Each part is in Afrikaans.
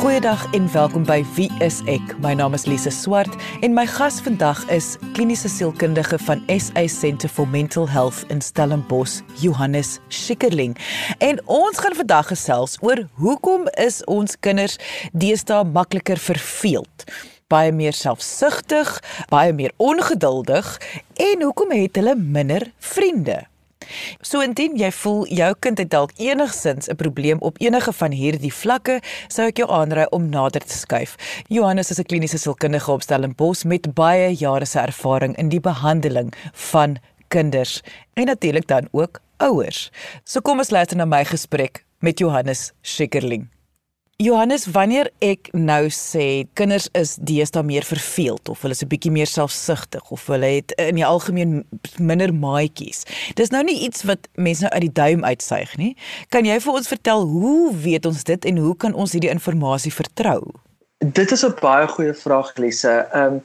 Goeiedag en welkom by Wie is ek? My naam is Lise Swart en my gas vandag is kliniese sielkundige van SA Centre for Mental Health in Stellenbosch, Johannes Schikkerling. En ons gaan vandag gesels oor hoekom is ons kinders deesdae makliker verveeld? baie meer selfsugtig, baie meer ongeduldig en hoekom het hulle minder vriende? So indien jy voel jou kind het dalk enigsins 'n probleem op enige van hierdie vlakke, sou ek jou aanraai om nader te skuif. Johannes is 'n kliniese sielkundige op Stellenbosch met baie jare se ervaring in die behandeling van kinders en natuurlik dan ook ouers. So kom ons luister na my gesprek met Johannes Schikkerling. Johannes, wanneer ek nou sê kinders is deesdae meer verveeld of hulle is 'n bietjie meer selfsugtig of hulle het in die algemeen minder maatjies. Dis nou nie iets wat mense nou uit die duim uitsuig nie. Kan jy vir ons vertel hoe weet ons dit en hoe kan ons hierdie inligting vertrou? Dit is 'n baie goeie vraag, Lise. Ehm um,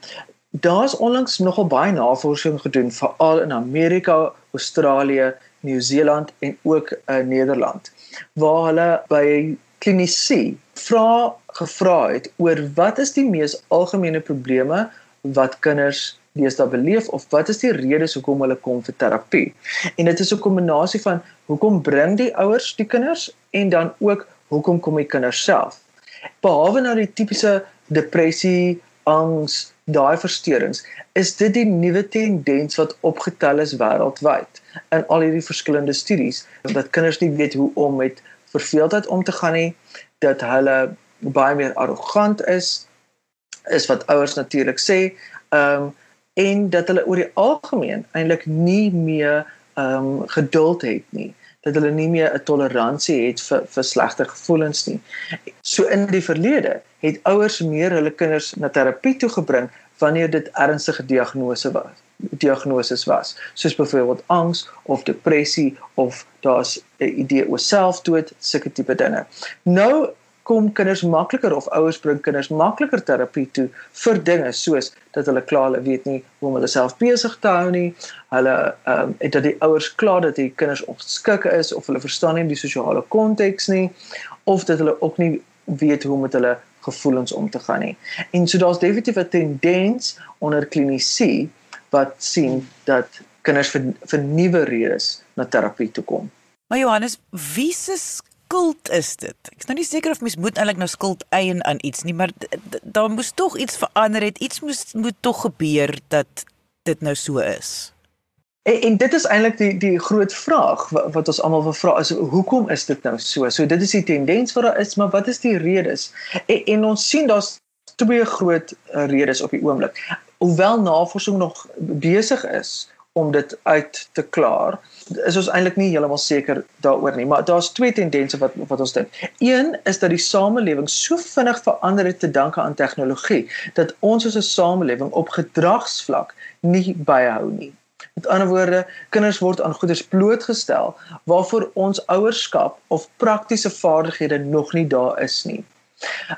daar's onlangs nogal baie navorsing gedoen veral in Amerika, Australië, Nieu-Seeland en ook in uh, Nederland waar hulle by klinisie vra gevra het oor wat is die mees algemene probleme wat kinders deesdae beleef of wat is die redes hoekom hulle kom vir terapie. En dit is 'n kombinasie van hoekom bring die ouers die kinders en dan ook hoekom kom die kinders self. Behalwe nou die tipiese depressie, angs, daai versteurings, is dit die nuwe tendens wat opgetel is wêreldwyd in al hierdie verskillende studies dat kinders nie weet hoe om met verveeldheid om te gaan nie dat hulle baie meer arrogant is is wat ouers natuurlik sê ehm um, en dat hulle oor die algemeen eintlik nie meer ehm um, geduld het nie dat hulle nie meer 'n toleransie het vir vir slegte gevoelens nie. So in die verlede het ouers meer hulle kinders na terapie toe gebring wanneer dit ernstige diagnose was diagnoses was soos byvoorbeeld angs of depressie of daar's 'n idee oor selfdood sulke tipe dinge. Nou kom kinders makliker of ouers bring kinders makliker terapie toe vir dinge soos dat hulle klaar hulle weet nie hoe om hulle self besig te hou nie. Hulle ehm um, dat die ouers klaar dat die kinders ongeskik is of hulle verstaan nie die sosiale konteks nie of dat hulle ook nie weet hoe om met hulle gevoelens om te gaan nie. En so daar's definitief 'n tendens onder klinisie wat sien dat kinders vir vir nuwe redes na terapie toe kom. Maar Johannes, wie se skuld is dit? Ek's nou nie seker of mens moet eintlik nou skuld eien aan iets nie, maar daar moes tog iets verander het. Iets moes moet tog gebeur dat dit nou so is. En, en dit is eintlik die die groot vraag wat, wat ons almal wil vra is hoekom is dit nou so? So dit is die tendens wat daar is, maar wat is die redes? En, en ons sien daar's twee groot uh, redes op die oomblik hoewel navorsing nog besig is om dit uit te klaar, is ons eintlik nie heeltemal seker daaroor nie, maar daar's twee tendense wat wat ons dink. Een is dat die samelewing so vinnig verander het te danke aan tegnologie dat ons as 'n samelewing op gedragsvlak nie byhou nie. Met ander woorde, kinders word aan goeders blootgestel waarvoor ons ouerskap of praktiese vaardighede nog nie daar is nie.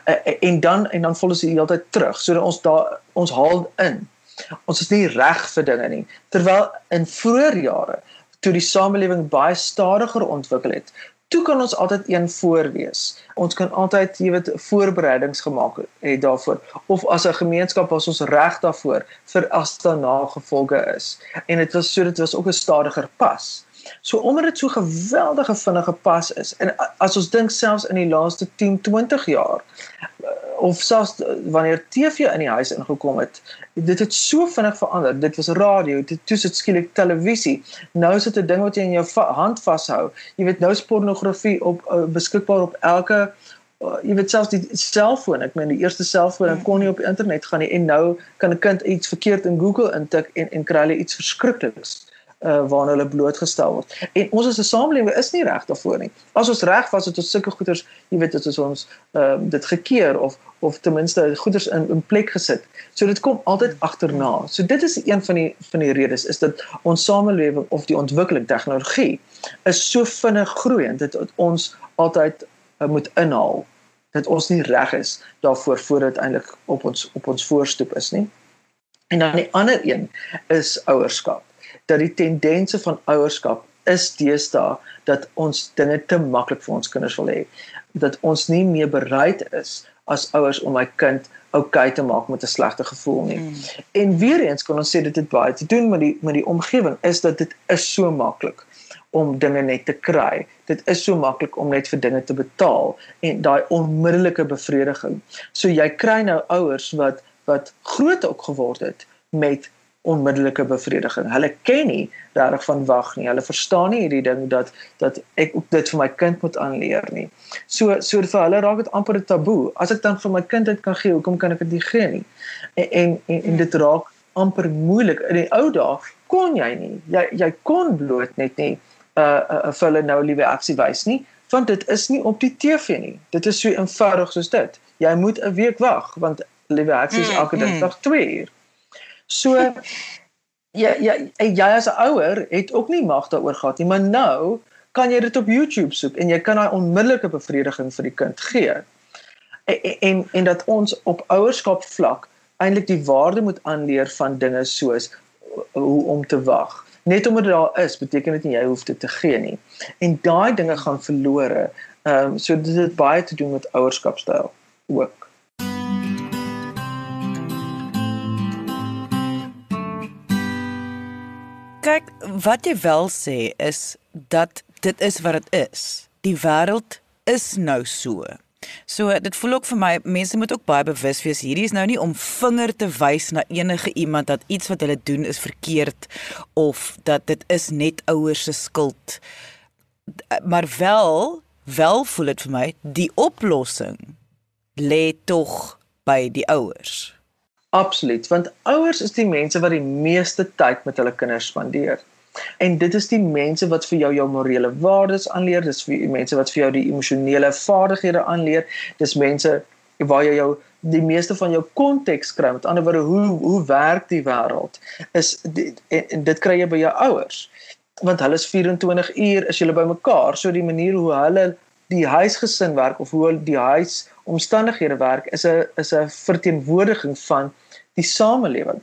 Uh, en dan en dan volg ons die hele tyd terug sodat ons daar ons haal in. Ons is nie reg vir dinge nie. Terwyl in vroeë jare toe die samelewing baie stadiger ontwikkel het, toe kan ons altyd een voorwees. Ons kan altyd, jy weet, voorbereidings gemaak het daarvoor of as 'n gemeenskap was ons reg daarvoor vir as daar nagevolge is. En dit was so dit was ook 'n stadiger pas. So omdat dit so geweldige vinnige pas is en as ons dink selfs in die laaste 10, 20 jaar eh, of selfs wanneer TV in die huis ingekom het, dit het so vinnig verander. Dit was radio, dit toe sit skielik televisie. Nou is dit 'n ding wat jy in jou va hand vashou. Jy weet nou is pornografie op uh, beskikbaar op elke uh, jy weet selfs die selfoon. Ek meen die eerste selfoon kon nie op internet gaan nie en nou kan 'n kind iets verkeerd in Google intik en en kry hulle iets verskrikliks uh, waarna hulle blootgestel word. En ons as 'n samelewing is nie reg daarvoor nie. As ons reg was het ons sulke goeders, jy weet, dit is ons ehm uh, dit gekeer of of ten minste goeders in 'n plek gesit. So dit kom altyd agterna. So dit is een van die van die redes is dat ons samelewing of die ontwikkeling tegnologie is so vinnig groeiend dat ons altyd uh, moet inhaal dat ons nie reg is daarvoor voordat eintlik op ons op ons voorstoep is nie. En dan die ander een is ouerskap dat die tendense van ouerskap is deesdae dat ons dinge te maklik vir ons kinders wil hê dat ons nie meer bereid is as ouers om my kind oukei okay te maak met 'n slegte gevoel nie. Mm. En weer eens kon ons sê dit het baie te doen met die met die omgewing is dat dit is so maklik om dinge net te kry. Dit is so maklik om net vir dinge te betaal en daai onmiddellike bevrediging. So jy kry nou ouers wat wat groot ook geword het met onmiddellike bevrediging. Hulle ken nie reg van wag nie. Hulle verstaan nie hierdie ding dat dat ek dit vir my kind moet aanleer nie. So so vir hulle raak dit amper 'n taboe. As ek dan vir my kind dit kan gee, hoekom kan ek dit nie gee nie? En en, en, en dit raak amper moeilik. In die ou dae kon jy nie. Jy jy kon bloot net nie uh, uh vir hulle nou liewe aksie wys nie want dit is nie op die TV nie. Dit is so eenvoudig soos dit. Jy moet 'n week wag want liewe aksie is mm, elke mm, dinsdag 2 uur. So ja ja jy as 'n ouer het ook nie mag daaroor gehad nie, maar nou kan jy dit op YouTube soek en jy kan daai onmiddellike bevrediging vir die kind gee. En en, en dat ons op ouerskap vlak eintlik die waarde moet aanleer van dinge soos hoe om te wag net omdat dit daar is, beteken dit nie jy hoef dit te gee nie. En daai dinge gaan verlore. Ehm um, so dit het baie te doen met ouerskapstyl ook. Wat jy wel sê is dat dit is wat dit is. Die wêreld is nou so. So dit voel ook vir my mense moet ook baie bewus wees hierdie is nou nie om vinger te wys na enige iemand dat iets wat hulle doen is verkeerd of dat dit is net ouers se skuld. Maar wel wel voel dit vir my die oplossing lê tog by die ouers. Absoluut, want ouers is die mense wat die meeste tyd met hulle kinders spandeer. En dit is die mense wat vir jou jou morele waardes aanleer, dis vir mense wat vir jou die emosionele vaardighede aanleer, dis mense waar jy jou die meeste van jou konteks kry. Met ander woorde, hoe hoe werk die wêreld? Is die, en, en dit kry jy by jou ouers. Want hulle is 24 uur is julle bymekaar, so die manier hoe hulle die huisgesin werk of hoe die huis omstandighede werk is 'n is 'n verteenwoordiging van die samelewing.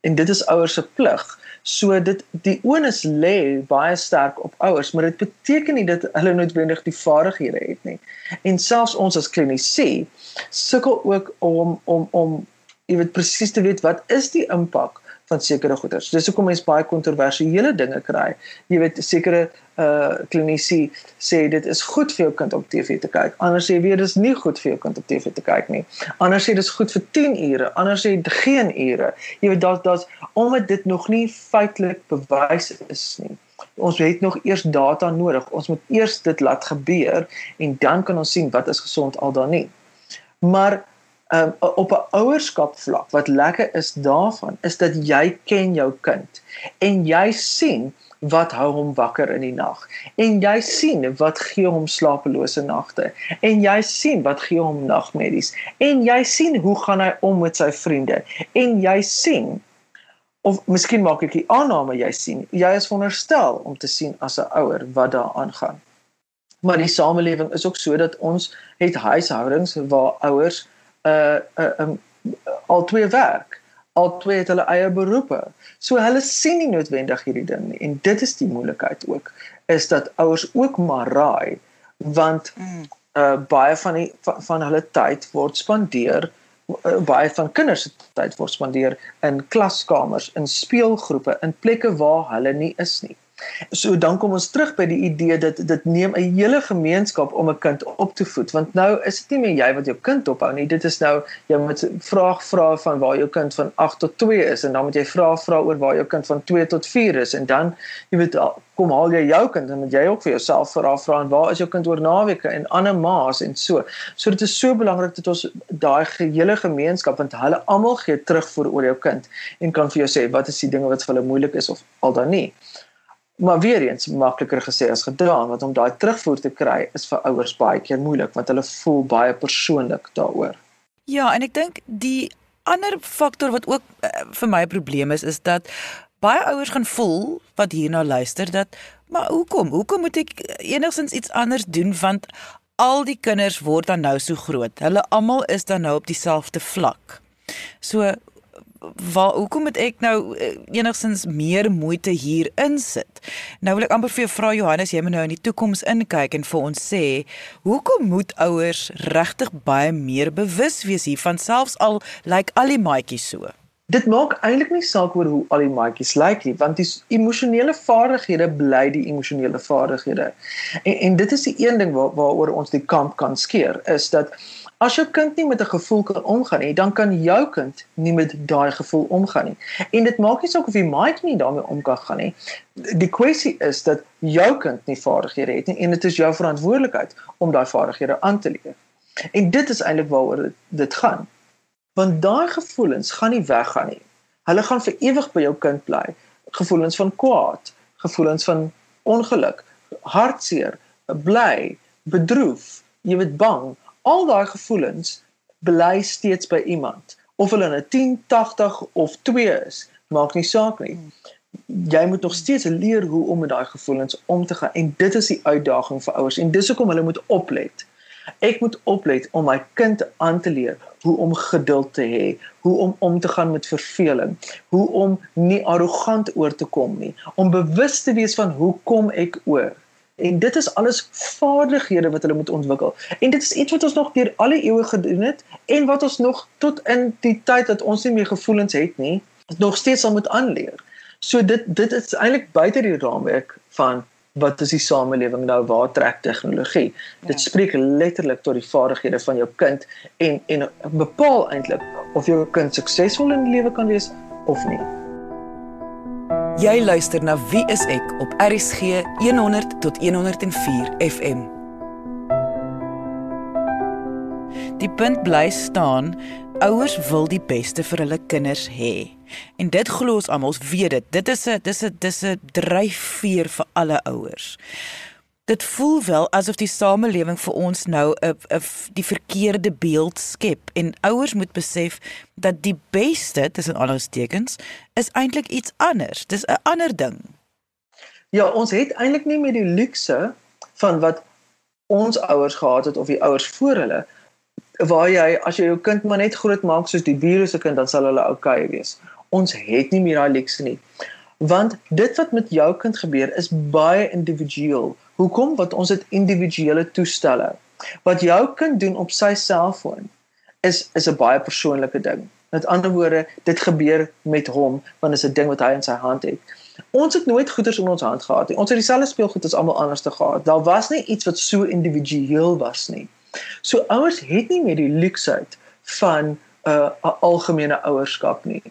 En dit is ouers se plig So dit die onus lê baie sterk op ouers, maar dit beteken nie dat hulle noodwendig die vaardighede het nie. En selfs ons as klinisi sukkel ook om om om jy weet presies te weet wat is die impak van sekere goeders. Dis hoekom mense baie kontroversiële dinge kry. Jy weet sekere uh klinisi sê dit is goed vir jou kind om TV te kyk. Anders sê weer dis nie goed vir jou kind om TV te kyk nie. Anders sê dis goed vir 10 ure, anders sê geen ure. Jy weet daar's daar's omdat dit nog nie feitelik bewys is nie. Ons het nog eers data nodig. Ons moet eers dit laat gebeur en dan kan ons sien wat is gesond al dan nie. Maar um, op 'n ouerskap vlak wat lekker is daarvan is dat jy ken jou kind en jy sien wat hou hom wakker in die nag. En jy sien wat gee hom slapelose nagte. En jy sien wat gee hom nagmerries. En jy sien hoe gaan hy om met sy vriende. En jy sien of miskien maak ek die aanname jy sien jy is veronderstel om te sien as 'n ouer wat daar aangaan. Maar die samelewing is ook so dat ons het huishoudings waar ouers uh uh um, al twee werk. Al twee het hulle eie beroepe. So hulle sien nie noodwendig hierdie ding nie. En dit is die moeilikheid ook is dat ouers ook maar raai want mm. uh baie van die van, van hulle tyd word spandeer uh, baie van kinders se tyd word spandeer in klaskamers, in speelgroepe, in plekke waar hulle nie is nie. So dan kom ons terug by die idee dat dit neem 'n hele gemeenskap om 'n kind op te voed. Want nou is dit nie meer jy wat jou kind ophou nie. Dit is nou jy moet vraag vra van waar jou kind van 8 tot 2 is. En dan moet jy vra vra oor waar jou kind van 2 tot 4 is. En dan jy weet kom haal jy jou kind. En moet jy ook vir jouself vra vra en waar is jou kind oor naweke en ander maas en so. So dit is so belangrik dat ons daai gehele gemeenskap want hulle almal gee terug vir oor jou kind en kan vir jou sê wat is die dinge wat vir hulle moeilik is of al dan nie maar weer eens makliker gesê as gedaan want om daai terugvoer te kry is vir ouers baie keer moeilik want hulle voel baie persoonlik daaroor. Ja, en ek dink die ander faktor wat ook uh, vir my 'n probleem is is dat baie ouers gaan voel wat hierna luister dat maar hoekom? Hoekom moet ek enigstens iets anders doen want al die kinders word dan nou so groot. Hulle almal is dan nou op dieselfde vlak. So waar hoekom moet ek nou uh, enigstens meer moeite hier insit? Nou wil ek amper vir jou vra Johannes, jy moet nou in die toekoms inkyk en vir ons sê, hoekom moet ouers regtig baie meer bewus wees hiervan selfs al lyk like al die maatjies so? Dit maak eintlik nie saak oor hoe al die maatjies lyk nie, want die emosionele vaardighede bly die emosionele vaardighede. En en dit is die een ding waar waaroor ons die kamp kan skeer, is dat As jou kind nie met 'n gevoel kan omgaan nie, dan kan jou kind nie met daai gevoel omgaan nie. En dit maak nie saak of jy maak nie daarmee om kan gaan nie. Die kwessie is dat jou kind nie vaardighede het nie en dit is jou verantwoordelikheid om daai vaardighede aan te leer. En dit is eintlik waaroor dit, dit gaan. Want daai gevoelens gaan nie weggaan nie. Hulle gaan vir ewig by jou kind bly. Gevoelens van kwaad, gevoelens van ongeluk, hartseer, bly, bedroef, jy word bang, al daai gevoelens bly steeds by iemand. Of hulle 'n 10, 80 of 2 is, maak nie saak nie. Jy moet nog steeds leer hoe om met daai gevoelens om te gaan. En dit is die uitdaging vir ouers. En dis hoekom hulle moet oplet. Ek moet oplet om my kind aan te leer hoe om geduld te hê, hoe om om te gaan met verveling, hoe om nie arrogant oor te kom nie, om bewus te wees van hoe kom ek oor en dit is alles vaardighede wat hulle moet ontwikkel. En dit is iets wat ons nog deur alle eeue gedoen het en wat ons nog tot in die tyd dat ons nie meer gevoelens het nie, nog steeds sal moet aanleer. So dit dit is eintlik buite die raamwerk van wat is die samelewing nou waar trek tegnologie. Ja. Dit spreek letterlik tot die vaardighede van jou kind en en bepaal eintlik of jou kind suksesvol in die lewe kan wees of nie. Jy luister na Wie is ek op RSG 100 tot 104 FM. Die punt bly staan, ouers wil die beste vir hulle kinders hê. En dit glo ons almal, ons weet dit. Dit is 'n dis 'n dis 'n dryfveer vir alle ouers dit voel wel asof die samelewing vir ons nou 'n die verkeerde beeld skep en ouers moet besef dat die beste tussen aanhalingstekens is eintlik iets anders. Dis 'n ander ding. Ja, ons het eintlik nie meer die luukse van wat ons ouers gehad het of die ouers voor hulle waar jy as jy jou kind maar net groot maak soos die bure se kind dan sal hulle oukei wees. Ons het nie meer daai luukse nie. Want dit wat met jou kind gebeur is baie individueel. Hoekom? Want ons het individuele toestelle. Wat jou kind doen op sy selfoon is is 'n baie persoonlike ding. Met ander woorde, dit gebeur met hom want is 'n ding wat hy in sy hand het. Ons het nooit goeders in ons hand gehad nie. Ons het dieselfde speelgoed as almal anders te gehad. Daar was nie iets wat so individueel was nie. So ouers het nie meer die luksheid van 'n uh, algemene ouerskap nie.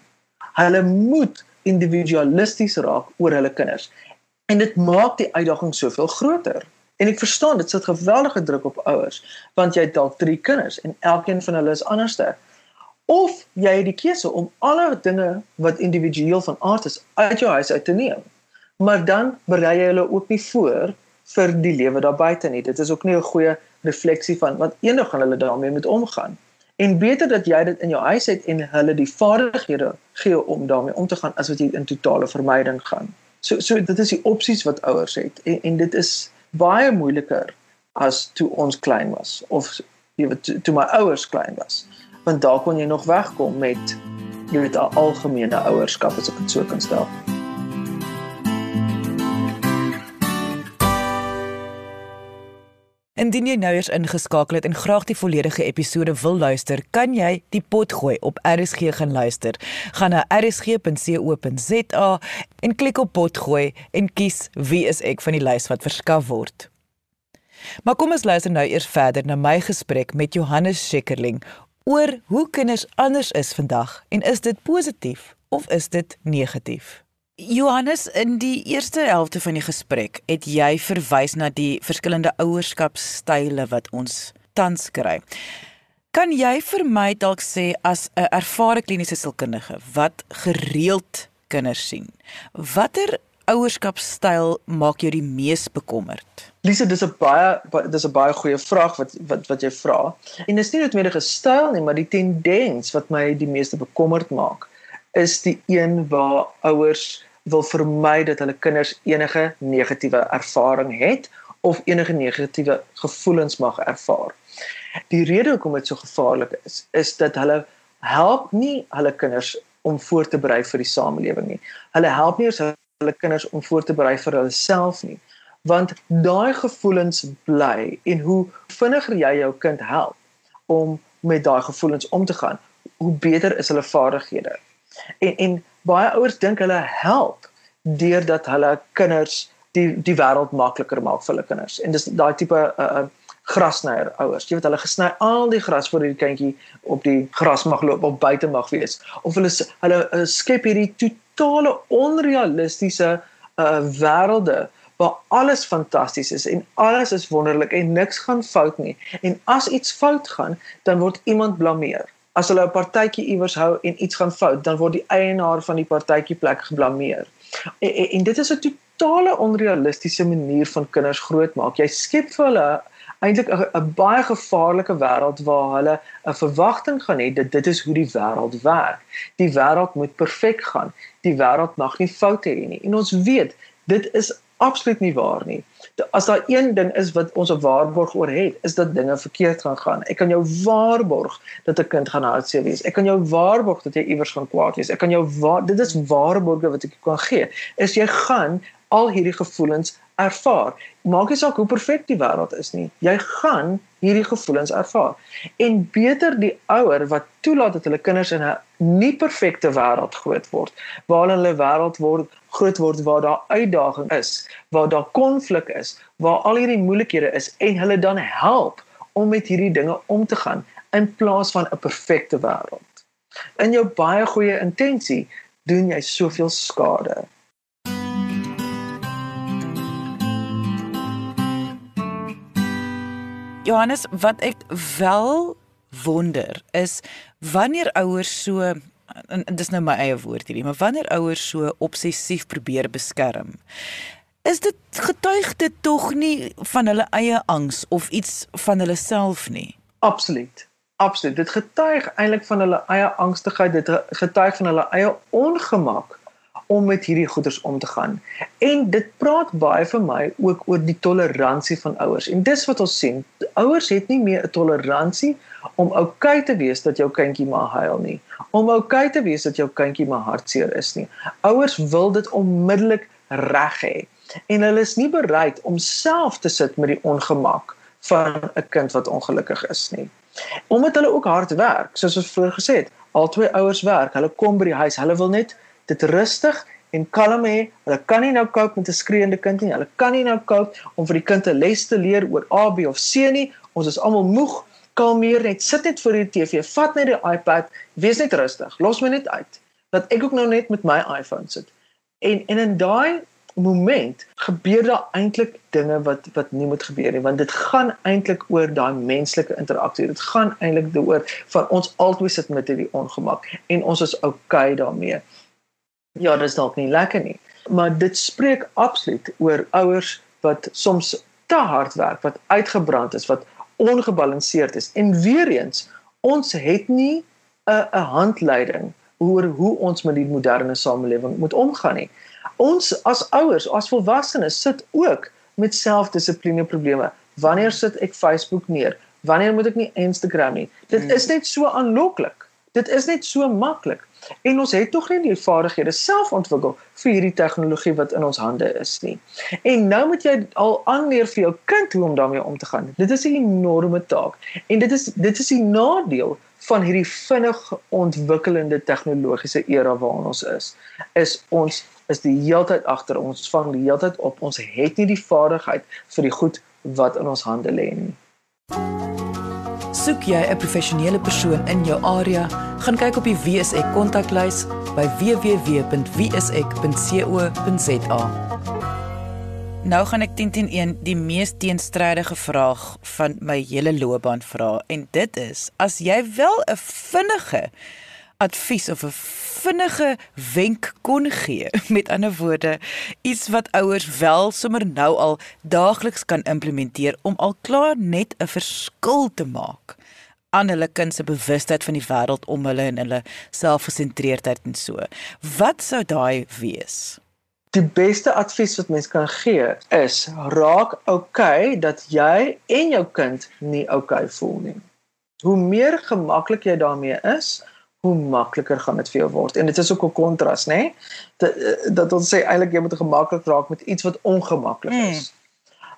Hulle moet individualisties raak oor hulle kinders. En dit maak die uitdaging soveel groter. En ek verstaan dit sit geweldige druk op ouers want jy het dalk 3 kinders en elkeen van hulle is anderste. Of jy het die keuse om alle dinge wat individueel van aard is uit jou huis uit te neem. Maar dan berei jy hulle ook nie voor vir die lewe daar buite nie. Dit is ook nie 'n goeie refleksie van wat eendag gaan hulle daarmee moet omgaan. En beter dat jy dit in jou huis het en hulle die vaardighede gee om daarmee om te gaan as wat jy in totale vermyding gaan. So so dit is die opsies wat ouers het en, en dit is baie moeiliker as toe ons klein was of jy weet toe, toe my ouers klein was. Want daar kon jy nog wegkom met jy weet 'n algemene ouerskap as ek dit so kan stel. Indien jy nou eers ingeskakel het en graag die volledige episode wil luister, kan jy die pot gooi op RSG gaan luister. Gaan na rsg.co.za en klik op pot gooi en kies wie is ek van die lys wat verskaf word. Maar kom ons luister nou eers verder na my gesprek met Johannes Schikkerling oor hoe kinders anders is vandag en is dit positief of is dit negatief? Johannes, in die eerste helfte van die gesprek het jy verwys na die verskillende ouerskapstyle wat ons tans kry. Kan jy vir my dalk sê as 'n ervare kliniese sielkundige wat gereeld kinders sien, watter ouerskapstyl maak jou die mees bekommerd? Lise, dis 'n baie dis 'n baie goeie vraag wat wat wat jy vra. En dis nie noodwendig 'n styl nie, maar die tendens wat my die meeste bekommerd maak is die een waar ouers wil vermy dat hulle kinders enige negatiewe ervaring het of enige negatiewe gevoelens mag ervaar. Die rede hoekom dit so gevaarlik is, is dat hulle help nie hulle kinders om voor te berei vir die samelewing nie. Hulle help nie hulle kinders om voor te berei vir hulle self nie. Want daai gevoelens bly en hoe vinniger jy jou kind help om met daai gevoelens om te gaan, hoe beter is hulle vaardighede. En en baie ouers dink hulle help deurdat hulle kinders die die wêreld makliker maak vir hulle kinders. En dis daai tipe uh, grasnyer ouers. Jy weet hulle gesny al die gras vir die kindjie op die gras mag loop of buite mag wees. Of hulle hulle uh, skep hierdie totale onrealistiese uh wêrelde waar alles fantasties is en alles is wonderlik en niks gaan fout nie. En as iets fout gaan, dan word iemand blameer. As hulle 'n partytjie iewers hou en iets gaan fout, dan word die eienaar van die partytjie plek geblameer. En, en, en dit is 'n totale onrealistiese manier van kinders grootmaak. Jy skep vir hulle eintlik 'n baie gevaarlike wêreld waar hulle 'n verwagting gaan hê dat dit is hoe die wêreld werk. Die wêreld moet perfek gaan. Die wêreld mag nie foute hê nie. En ons weet, dit is absoluut nie waar nie. As daar een ding is wat ons 'n waarborg oor het, is dat dinge verkeerd gaan gaan. Ek kan jou waarborg dat 'n kind gaan hartseer wees. Ek kan jou waarborg dat jy iewers gaan kwaad wees. Ek kan jou dit is waarborge wat ek kan gee. Is jy gaan al hierdie gevoelens ervaar. Maak nie saak hoe perfek die wêreld is nie. Jy gaan hierdie gevoelens ervaar. En beter die ouer wat toelaat dat hulle kinders in 'n nie perfekte wêreld groot word, waar hulle wêreld word groot word waar daar uitdaging is, waar daar konflik is, waar al hierdie moeilikhede is en hulle dan help om met hierdie dinge om te gaan in plaas van 'n perfekte wêreld. In jou baie goeie intensie doen jy soveel skade. Johannes, wat ek wel wonder is wanneer ouers so en dis nou my eie woord hierdie, maar wanneer ouers so obsessief probeer beskerm, is dit getuig dit tog nie van hulle eie angs of iets van hulle self nie. Absoluut. Absoluut. Dit getuig eintlik van hulle eie angstigheid, dit getuig van hulle eie ongemak om met hierdie goeders om te gaan. En dit praat baie vir my ook oor die toleransie van ouers. En dis wat ons sien. Ouers het nie meer 'n toleransie om oukei okay te wees dat jou kindjie maar huil nie. Om oukei okay te wees dat jou kindjie maar hartseer is nie. Ouers wil dit onmiddellik reg hê. En hulle is nie bereid om self te sit met die ongemak van 'n kind wat ongelukkig is nie. Omdat hulle ook hard werk, soos ons vroeër gesê het, al twee ouers werk, hulle kom by die huis, hulle wil net dit rustig en kalm hê. Hulle kan nie nou cope met 'n skreeende kind nie. Hulle kan nie nou cope om vir die kind 'n les te leer oor A, B of C nie. Ons is almal moeg. Kalmeer net. Sit net voor die TV. Vat net die iPad. Wees net rustig. Los my net uit. Dat ek ook nou net met my iPhone sit. En en in daai moment gebeur daar eintlik dinge wat wat nie moet gebeur nie want dit gaan eintlik oor daai menslike interaksie dit gaan eintlik daaroor van ons altyd sit met hierdie ongemak en ons is oukei okay daarmee ja, dis dalk nie lekker nie. Maar dit spreek absoluut oor ouers wat soms te hard werk, wat uitgebrand is, wat ongebalanseerd is. En weer eens, ons het nie 'n 'n handleiding oor hoe ons met die moderne samelewing moet omgaan nie. Ons as ouers, as volwassenes sit ook met selfdissipline probleme. Wanneer sit ek Facebook neer? Wanneer moet ek nie Instagram nie? Dit hmm. is net so aanloklik. Dit is net so maklik. En ons het tog nie die vaardighede self ontwikkel vir hierdie tegnologie wat in ons hande is nie. En nou moet jy al aanleer vir jou kind hoe om daarmee om te gaan. Dit is 'n enorme taak. En dit is dit is die nadeel van hierdie vinnig ontwikkelende tegnologiese era waarin ons is. Is ons is die heeltyd agter ons vang die heeltyd op. Ons het nie die vaardigheid vir die goed wat in ons hande lê nie. Soek jy 'n professionele persoon in jou area, gaan kyk op die WSE kontaklys by www.wse.co.za. Nou gaan ek 1011 die mees teenstrydige vraag van my hele loopbaan vra en dit is: as jy wel 'n vinnige advies of 'n vinnige wenk kon gee. Met ander woorde, iets wat ouers wel sommer nou al daagliks kan implementeer om al klaar net 'n verskil te maak aan hulle kind se bewustheid van die wêreld om hulle en hulle selfgesentreerdheid en so. Wat sou daai wees? Die beste advies wat mens kan gee is raak okay dat jy en jou kind nie okay voel nie. Hoe meer gemaklik jy daarmee is, hoe makliker gaan dit vir jou word. En dit is ook 'n kontras, nê? Nee? Dat dat ons sê eintlik jy moet gemaklik raak met iets wat ongemaklik is. Mm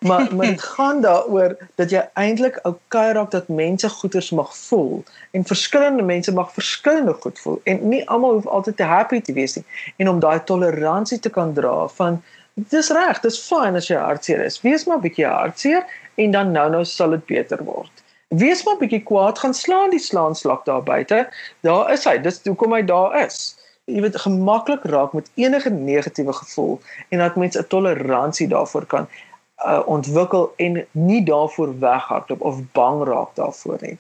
maar maar dit gaan daaroor dat jy eintlik okay raak dat mense goeders mag voel en verskillende mense mag verskillende goed voel en nie almal hoef altyd te happy te wees nie en om daai toleransie te kan dra van dis reg dis fyn as jy hartseer is wees maar bietjie hartseer en dan nou nou sal dit beter word wees maar bietjie kwaad gaan slaan die slaanslag daar buite daar is hy dis hoekom hy daar is jy weet gemaklik raak met enige negatiewe gevoel en dat mense 'n toleransie daarvoor kan uh, ontwikkel en nie daarvoor weghardloop of bang raak daarvoor nie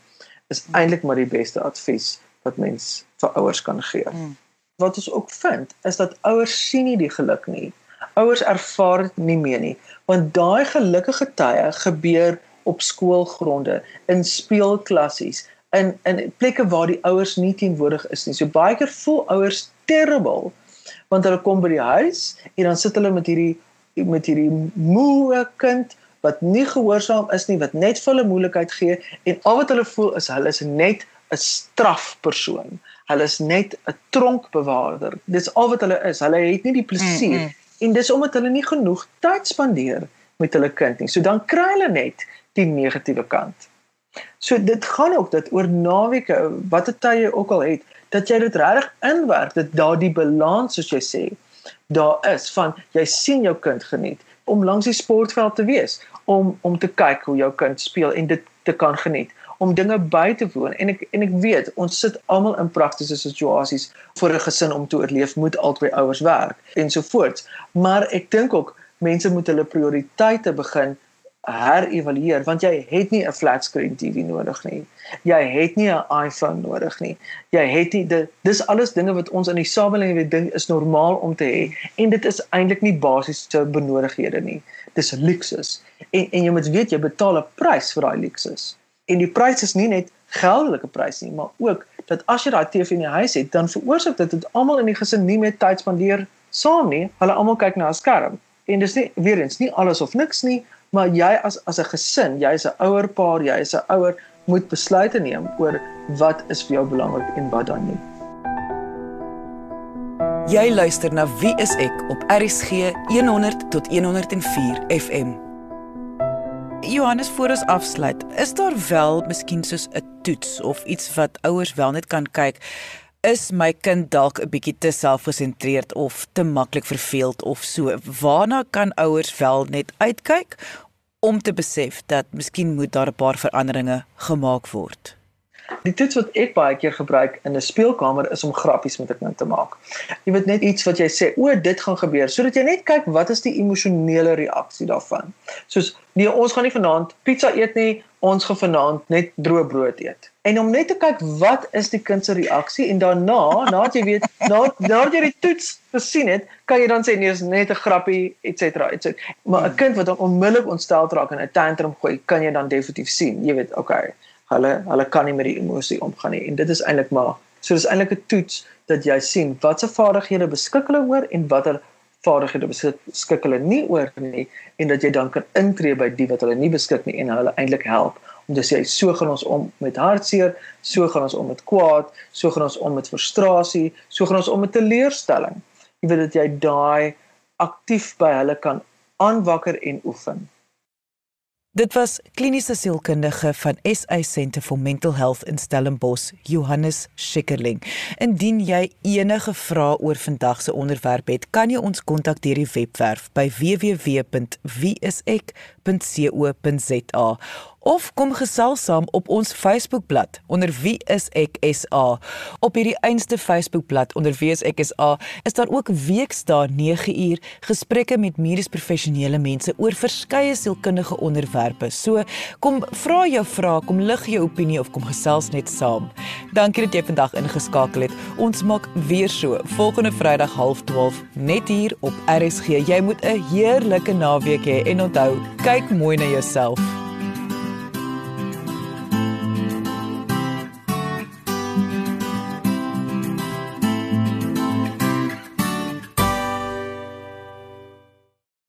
is eintlik maar die beste advies wat mens vir ouers kan gee. Mm. Wat ons ook vind is dat ouers sien nie die geluk nie. Ouers ervaar dit nie meer nie want daai gelukkige tye gebeur op skoolgronde, in speelklassies, in in plekke waar die ouers nie teenwoordig is nie. So baie keer voel ouers terrible want hulle kom by die huis en dan sit hulle met hierdie met hierdie moe kind wat nie gehoorsaam is nie, wat net vir hulle moeilikheid gee en al wat hulle voel is hulle is net 'n strafpersoon. Hulle is net 'n tronkbewaarder. Dis al wat hulle is. Hulle het nie die plesier mm -hmm. en dis omdat hulle nie genoeg tyd spandeer met hulle kind nie. So dan kry hulle net die negatiewe kant. So dit gaan ook dat oor naweke, watter tye ook al het, dat jy dit regtig inwerk dat daardie balans soos jy sê, daar is van jy sien jou kind geniet om langs die sportveld te wees om om te kyk hoe jou kind speel en dit te kan geniet om dinge by te woon en ek en ek weet ons sit almal in praktiese situasies vir 'n gesin om te oorleef moet albei ouers werk ensovoorts maar ek dink ook mense moet hulle prioriteite begin herevalueer want jy het nie 'n flat screen TV nodig nie. Jy het nie 'n iPhone nodig nie. Jy het nie dit dis alles dinge wat ons in die samelewing dink is normaal om te hê en dit is eintlik nie basiese benodighede nie. Dis luksus. En en jy moet weet jy betaal 'n prys vir daai luksus. En die prys is nie net geldelike prys nie, maar ook dat as jy daai TV in die huis het, dan veroorsaak dit dat almal in die gesin nie meer tyd spandeer saam nie. Hulle almal kyk na 'n skerm. En dis nie weer eens nie alles of niks nie, maar jy as as 'n gesin, jy's 'n ouer paar, jy's 'n ouer moet besluite neem oor wat is vir jou belangrik en wat dan nie. Jy luister na Wie is ek op RCG 100 tot 104 FM. Johannes voor ons afsluit, is daar wel miskien soos 'n toets of iets wat ouers wel net kan kyk is my kind dalk 'n bietjie te selfgesentreerd of te maklik verveeld of so. Waarna kan ouers wel net uitkyk om te besef dat miskien moet daar 'n paar veranderinge gemaak word? Die toets wat ek baie keer gebruik in 'n speelkamer is om grappies met 'n kind te maak. Jy weet net iets wat jy sê, o, dit gaan gebeur, sodat jy net kyk wat is die emosionele reaksie daarvan. Soos nee, ons gaan nie vanaand pizza eet nie, ons gaan vanaand net droë brood eet. En om net te kyk wat is die kind se reaksie en daarna, nadat jy weet, nadat jy die toets gesien het, kan jy dan sê nee, is net 'n grappie, ens. etc. Maar 'n kind wat onmiddellik ontstel raak en 'n tantrum gooi, kan jy dan definitief sien. Jy weet, okay hulle hulle kan nie met die emosie omgaan nie en dit is eintlik maar so dis eintlik 'n toets dat jy sien watse vaardighede beskik hulle oor en watter vaardighede beskik hulle nie oor nie en dat jy dan kan intree by die wat hulle nie beskik nie en hulle eintlik help om te sê so gaan ons om met hartseer, so gaan ons om met kwaad, so gaan ons om met frustrasie, so gaan ons om met teleurstelling. Jy weet dat jy daai aktief by hulle kan aanwakker en oefen. Dit was kliniese sielkundige van SA Centre for Mental Health in Stellenbosch, Johannes Schikkerling. Indien jy enige vrae oor vandag se onderwerp het, kan jy ons kontak deur die webwerf by www.wieisek.co.za of kom gesels saam op ons Facebookblad onder Wie is ek SA. Op hierdie einste Facebookblad onder Wie is ek SA is daar ook weksdae 9uur gesprekke met medies professionele mense oor verskeie sielkundige onderwerpe. So kom vra jou vrae, kom lig jou opinie of kom gesels net saam. Dankie dat jy vandag ingeskakel het. Ons maak weer so volgende Vrydag 12:30 net hier op RSG. Jy moet 'n heerlike naweek hê en onthou, kyk mooi na jouself.